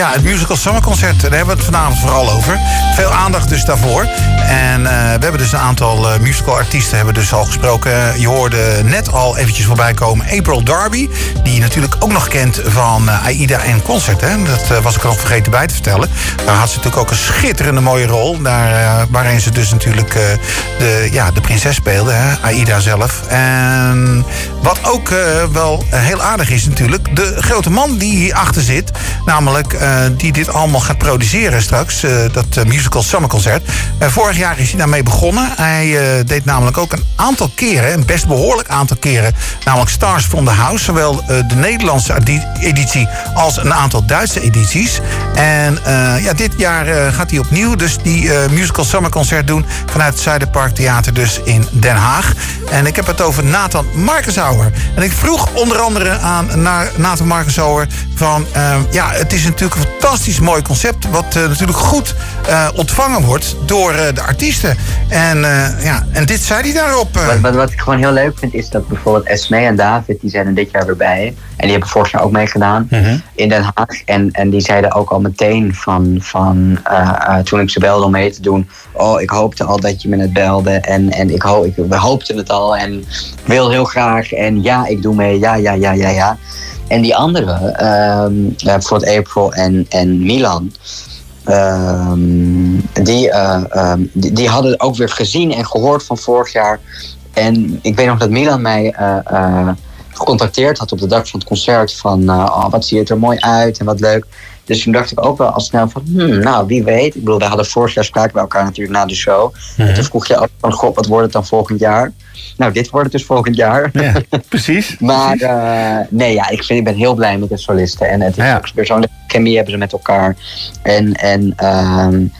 Ja, het Musical Summer Concert, daar hebben we het vanavond vooral over. Veel aandacht dus daarvoor. En eh, we hebben dus een aantal uh, musical artiesten hebben dus al gesproken. Je hoorde net al eventjes voorbij komen April Darby. Die je natuurlijk ook nog kent van uh, Aida en Concert. Hè? Dat was ik nog vergeten bij te vertellen. Daar had ze natuurlijk ook een schitterende mooie rol. Waarin ze dus natuurlijk de, ja, de prinses speelde, hè? Aida zelf. En wat ook wel heel aardig is natuurlijk... de grote man die hierachter zit, namelijk... die dit allemaal gaat produceren straks. dat musical Summer Concert. vorig jaar is hij daarmee begonnen. Hij deed namelijk ook een aantal keren, een best behoorlijk aantal keren... namelijk Stars from the House. Zowel de Nederlandse editie als een aantal Duitse edities. En ja, dit jaar gaat hij opnieuw dus die musical Summer Concert doen... vanuit het Zuiderpark Theater dus in Den Haag. En ik heb het over Nathan Markensauer. En ik vroeg onder andere aan Nathan Markensauer van... ja, het is natuurlijk een fantastisch mooi concept... wat uh, natuurlijk goed uh, ontvangen wordt door uh, de artiesten. En, ja, en dit zei hij daarop. Wat, wat, wat, ik gewoon heel leuk vind is dat bijvoorbeeld Esme en David... die zijn er dit jaar weer bij. En die hebben vorig jaar ook meegedaan -hmm. in Den Haag. En, en die zeiden ook al meteen van, van toen ik ze belde om mee te doen... oh, ik hoopte al dat je me het belde. En, en ik, ho ik, we hoopten het al en wil heel graag. En ja, ik doe mee. Ja, ja, ja, ja, ja. En die andere, um, bijvoorbeeld April en, en Milan, um, die, uh, um, die, die, hadden ook weer gezien en gehoord van vorig jaar. En ik weet nog dat Milan mij uh, uh, gecontacteerd had op de dag van het concert. Van oh, wat ziet het er mooi uit en wat leuk. Dus toen dacht ik ook wel al snel van, hmm, nou wie weet. Ik bedoel, we hadden vorig jaar spraken bij elkaar natuurlijk na de show. En toen vroeg je ook van, god, wat wordt het dan volgend jaar? Nou, dit wordt het dus volgend jaar. Ja, precies. maar Uh, nee, ja, ik, vind, ik ben heel blij met de solisten. En het is ja. ook weer zo'n chemie hebben ze met elkaar. En, en um,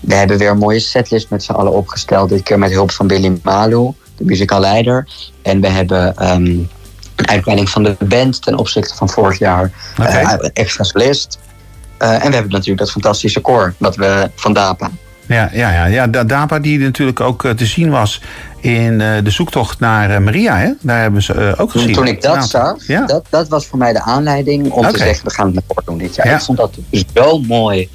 we hebben weer een mooie setlist met z'n allen opgesteld. Dit keer met hulp van Billy Malu, de muzikaalleider. En we hebben... Um, uitbreiding van de band ten opzichte van vorig jaar. Okay. Uh, extra solist. Uh, en we hebben natuurlijk dat fantastische koor dat we van DAPA. Ja, ja, ja, ja. DAPA die natuurlijk ook te zien was in de zoektocht naar Maria. Hè? Daar hebben ze ook gezien. Toen ik dat nou, zag, ja. dat, dat was voor mij de aanleiding om okay. te zeggen... we gaan het met koor doen dit jaar. Ja. Ik vond dat zo mooi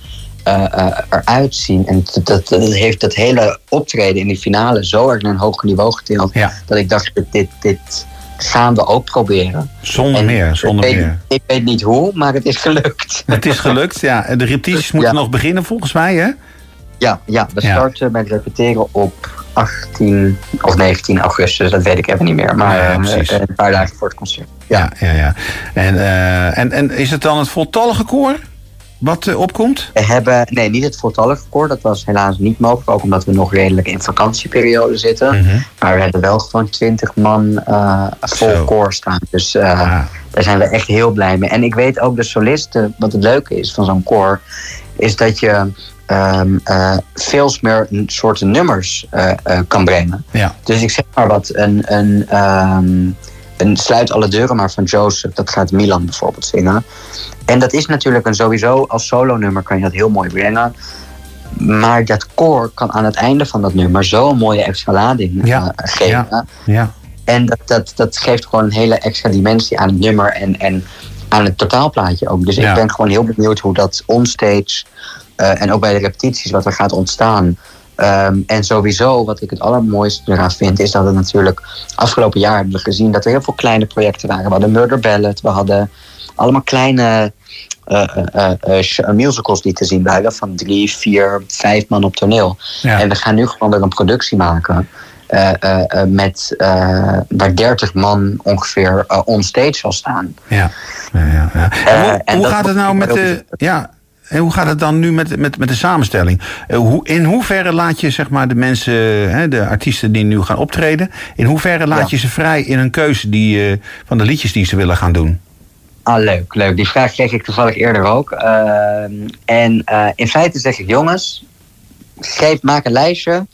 eruit zien. En dat, dat, dat, heeft dat hele optreden in die finale zo erg naar een hoger niveau getild... Ja. dat ik dacht, dit, dit gaan we ook proberen. Zonder en meer, zonder ik weet, meer. Ik weet niet hoe, maar het is gelukt. Het is gelukt, ja. De repetities moeten nog beginnen volgens mij, hè? Ja, ja we starten met repeteren op 18 of 19 augustus, dat weet ik even niet meer. Maar ja, uh, een paar dagen voor het concert. Ja, ja, ja. ja. En, uh, en, en is het dan het voltallige koor wat uh, opkomt? We hebben, nee, niet het voltallige koor. Dat was helaas niet mogelijk, ook omdat we nog redelijk in vakantieperiode zitten. Mm -hmm. Maar we hebben wel gewoon 20 man vol Zo. koor staan. Dus ah. daar zijn we echt heel blij mee. En ik weet ook de solisten, wat het leuke is van zo'n koor, is dat je um, uh, veel meer een soort nummers uh, uh, kan brengen. Ja. Dus ik zeg maar wat, een, een, um, een Sluit alle deuren maar van Joseph, dat gaat Milan bijvoorbeeld zingen. En dat is natuurlijk een sowieso, als solo-nummer kan je dat heel mooi brengen. Maar dat koor kan aan het einde van dat nummer zo'n mooie extra lading ja. geven. Ja. ja. En dat, dat, dat geeft gewoon een hele extra dimensie aan het nummer en, en aan het totaalplaatje ook. Dus ik ben gewoon heel benieuwd hoe dat onstage uh, en ook bij de repetities wat er gaat ontstaan. Um, en sowieso, wat ik het allermooiste eraan vind, is dat het natuurlijk afgelopen jaar hebben we gezien dat er heel veel kleine projecten waren. We hadden Murder Ballet, we hadden allemaal kleine uh, uh, musicals die te zien waren van drie, vier, vijf man op toneel. Ja. En we gaan nu gewoon weer een productie maken. Met, waar 30 man ongeveer onstage zal staan. Ja, ja, ja. ja. hoe, en hoe gaat het nou met de. Ja, en hoe gaat het dan nu met, met, met de samenstelling? Hoe, in hoeverre laat je zeg maar, de mensen, hè, de artiesten die nu gaan optreden, in hoeverre laat ja. je ze vrij in een keuze die, van de liedjes die ze willen gaan doen? Ah, leuk, leuk. Die vraag kreeg ik toevallig eerder ook. en in feite zeg ik, jongens, geef, maak een lijstje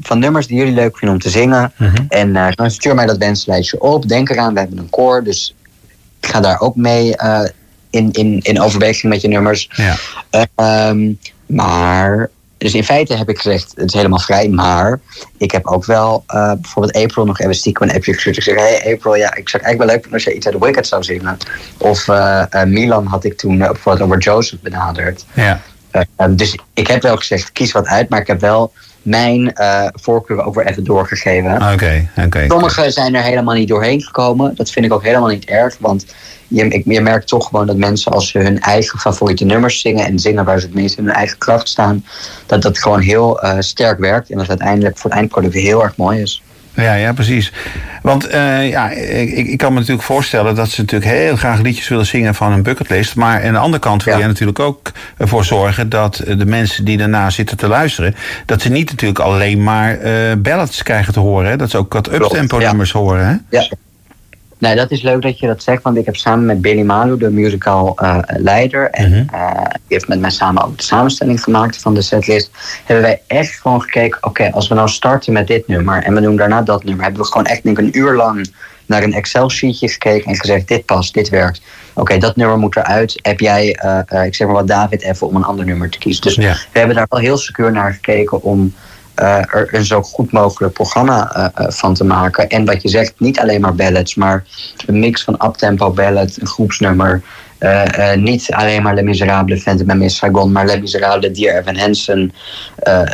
van nummers die jullie leuk vinden om te zingen. Mm -hmm. En dan stuur mij dat wenslijstje op. Denk eraan, we hebben een koor, dus ik ga daar ook mee in, in, in overweging met je nummers. Ja. Um, maar Dus in feite heb ik gezegd, het is helemaal vrij. Maar ik heb ook wel uh, bijvoorbeeld April nog even stiekem een appje gestuurd. Ik zeg, hey April, ja, ik zou eigenlijk wel leuk vinden als je iets uit The Wicked zou zingen. Of uh, Milan had ik toen bijvoorbeeld over Joseph benaderd. Ja. Um, dus ik heb wel gezegd, kies wat uit. Maar ik heb wel mijn uh, voorkeur ook weer even doorgegeven. Oké, okay, oké. Okay, Sommigen zijn er helemaal niet doorheen gekomen. Dat vind ik ook helemaal niet erg. Want je, ik, je merkt toch gewoon dat mensen als ze hun eigen favoriete nummers zingen... en zingen waar ze het meest in hun eigen kracht staan... dat dat gewoon heel uh, sterk werkt. En dat het uiteindelijk voor het eindproduct heel erg mooi is. Ja, ja, precies. Want uh, ja, ik, ik, kan me natuurlijk voorstellen dat ze natuurlijk heel graag liedjes willen zingen van een bucketlist. Maar aan de andere kant wil ja. je natuurlijk ook ervoor zorgen dat de mensen die daarna zitten te luisteren, dat ze niet natuurlijk alleen maar uh, ballads krijgen te horen. Hè? Dat ze ook wat uptempo nummers ja. horen. Hè? Ja. Nee, dat is leuk dat je dat zegt, want ik heb samen met Billy Malu, de musical uh, leider, en mm -hmm. uh, die heeft met mij samen ook de samenstelling gemaakt van de setlist, hebben wij echt gewoon gekeken, oké, okay, als we nou starten met dit nummer en we doen daarna dat nummer, hebben we gewoon echt denk ik, een uur lang naar een Excel-sheetje gekeken en gezegd, dit past, dit werkt. Oké, okay, dat nummer moet eruit. Heb jij, uh, ik zeg maar wat, David, even om een ander nummer te kiezen. Dus ja. we hebben daar wel heel secuur naar gekeken om uh, er een zo goed mogelijk programma uh, uh, van te maken. En wat je zegt, niet alleen maar ballads, maar een mix van uptempo ballad, een groepsnummer. niet alleen maar Le Miserable Phantom en Miss Saigon, maar Le Miserable, Dear Evan Hansen,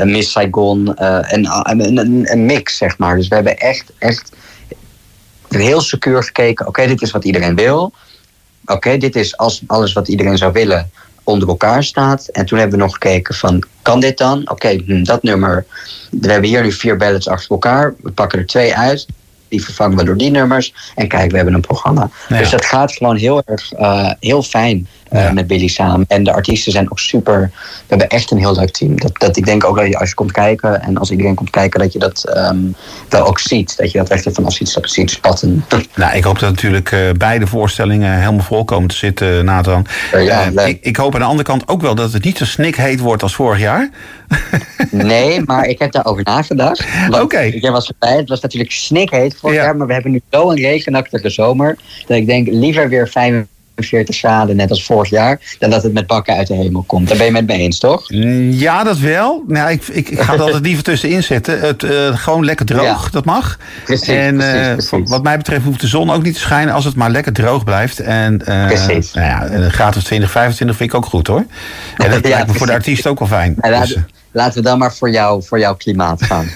Miss Saigon. en een, een, mix, zeg maar. Dus we hebben echt, echt heel secuur gekeken. Oké, dit is wat iedereen wil. Oké, dit is als, alles wat iedereen zou willen onder elkaar staat. En toen hebben we nog gekeken van, kan dit dan? Oké, okay, hm, dat nummer. We hebben hier nu vier ballads achter elkaar. We pakken er twee uit. Die vervangen we door die nummers. En kijk, we hebben een programma. Ja. Dus dat gaat gewoon heel erg, uh, heel fijn ja. met Billy samen. En de artiesten zijn ook super. We hebben echt een heel leuk team. Dat, dat ik denk ook dat je, als je komt kijken en als iedereen komt kijken, dat je dat um, wel ook ziet. Dat je dat echt van als iets ziet spatten. Nou, ik hoop dat natuurlijk uh, beide voorstellingen helemaal vol komen te zitten, Nathan. ja, ik, ik, hoop aan de andere kant ook wel dat het niet zo snikheet wordt als vorig jaar. nee, maar ik heb daarover nagedacht. Oké. Okay. Was erbij. Het was natuurlijk snikheet vorig ja. jaar, maar we hebben nu zo'n regenachtige zomer. Dat ik denk liever weer 45 graden, net als vorig jaar, dan dat het met bakken uit de hemel komt. Daar ben je met me eens, toch? Ja, dat wel. Nou, ik, ik, ik ga er altijd liever tussenin zetten. Het, uh, gewoon lekker droog, ja. dat mag. Precies, en precies, precies. wat mij betreft hoeft de zon ook niet te schijnen als het maar lekker droog blijft. En uh, precies. Nou ja, een graad of 20, 25 vind ik ook goed hoor. En dat ja, lijkt me voor de artiest ook wel fijn. Ja, dus, Laten we dan maar voor, jou, voor jouw klimaat gaan.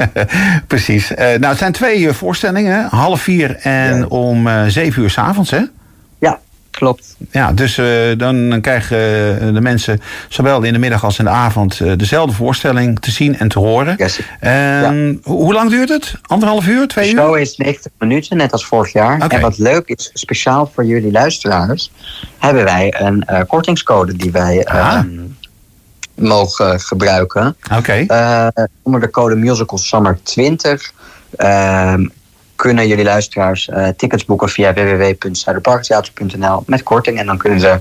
Precies. Uh, nou, het zijn twee voorstellingen. Half vier en ja. om uh, zeven uur s'avonds, hè? Ja, klopt. Ja, dus dan krijgen de mensen zowel in de middag als in de avond dezelfde voorstelling te zien en te horen. Yes. Ja. Hoe lang duurt het? Anderhalf uur? Twee uur? De show is 90 minuten, net als vorig jaar. Okay. En wat leuk is, speciaal voor jullie luisteraars, hebben wij een kortingscode die wij. Ah. Um, mogen gebruiken. Okay. Uh, onder de code Musical Summer 20 uh, kunnen jullie luisteraars uh, tickets boeken via www.zuiderparktheater.nl met korting. En dan kunnen ze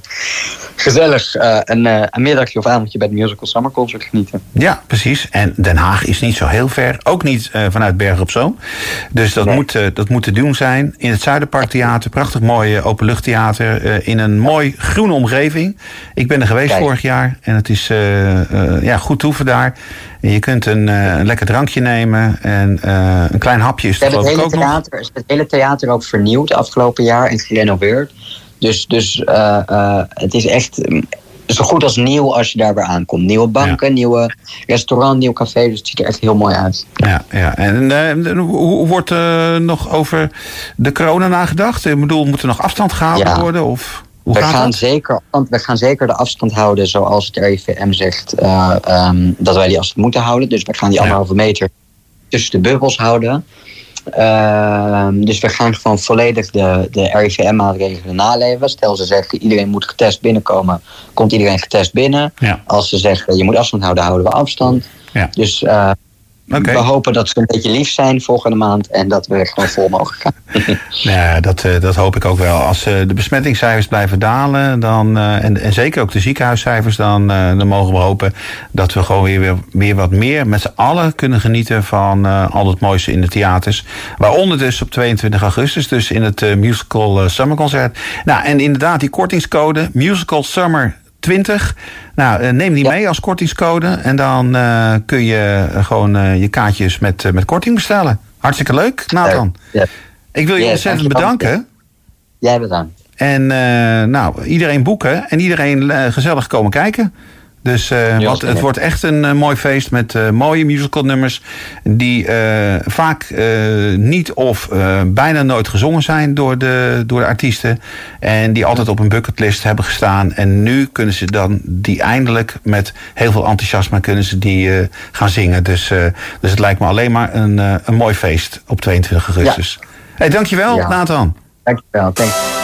gezellig uh, een, uh, een middagje of avondje bij het Musical Summer Concert genieten. Ja, precies. En Den Haag is niet zo heel ver. Ook niet vanuit Bergen op Zoom. Dus dat, nee. moet, dat moet te doen zijn. In het Zuiderparktheater. Prachtig mooi openluchttheater. in een mooi groene omgeving. Ik ben er geweest Kijk. vorig jaar. En het is ja, goed toeven daar. En je kunt een, een lekker drankje nemen. En een klein hapje is er geloof ik ook nog. Theater, is het hele theater ook vernieuwd afgelopen jaar en gerenoveerd. Dus, dus uh, uh, het is echt zo goed als nieuw als je daar weer aankomt. Nieuwe banken, ja. nieuwe restaurant, nieuw café. Dus het ziet er echt heel mooi uit. Ja, ja. en uh, hoe wordt nog over de corona nagedacht? Ik bedoel, moet er nog afstand gehouden ja. worden? Of? Hoe we, gaat gaan dat? zeker, we gaan zeker de afstand houden zoals het RIVM zegt um, dat wij die afstand moeten houden. Dus we gaan die anderhalve meter tussen de bubbels houden. Uh, dus we gaan gewoon volledig de, de RIVM-maatregelen naleven. Stel ze zeggen iedereen moet getest binnenkomen, komt iedereen getest binnen. Ja. Als ze zeggen je moet afstand houden, houden we afstand. Ja. Dus uh, okay. we hopen dat ze een beetje lief zijn volgende maand en dat we gewoon vol mogen gaan. ja, dat, dat hoop ik ook wel. Als uh, de besmettingscijfers blijven dalen, dan, uh, en, en zeker ook de ziekenhuiscijfers, dan, dan mogen we hopen dat we gewoon weer, weer, weer wat meer met z'n allen kunnen genieten van al het mooiste in de theaters. Waaronder dus op 22 augustus, dus in het musical Summer Concert. Nou, en inderdaad, die kortingscode Musical Summer 20. Nou, neem die mee als kortingscode. En dan kun je gewoon je kaartjes met, met korting bestellen. Hartstikke leuk, Nathan. Ja. Ik wil je ontzettend bedanken. Jij bedankt. En nou, iedereen boeken en iedereen gezellig komen kijken. Dus uh, wat, het wordt echt een uh, mooi feest met uh, mooie musical nummers. Die vaak niet of bijna nooit gezongen zijn door de, door de artiesten. En die altijd op een bucketlist hebben gestaan. En nu kunnen ze dan die eindelijk met heel veel enthousiasme kunnen ze die gaan zingen. Dus, dus het lijkt me alleen maar een, een mooi feest op 22 augustus. Ja. Hey, dankjewel, ja. Nathan. Dankjewel, thanks.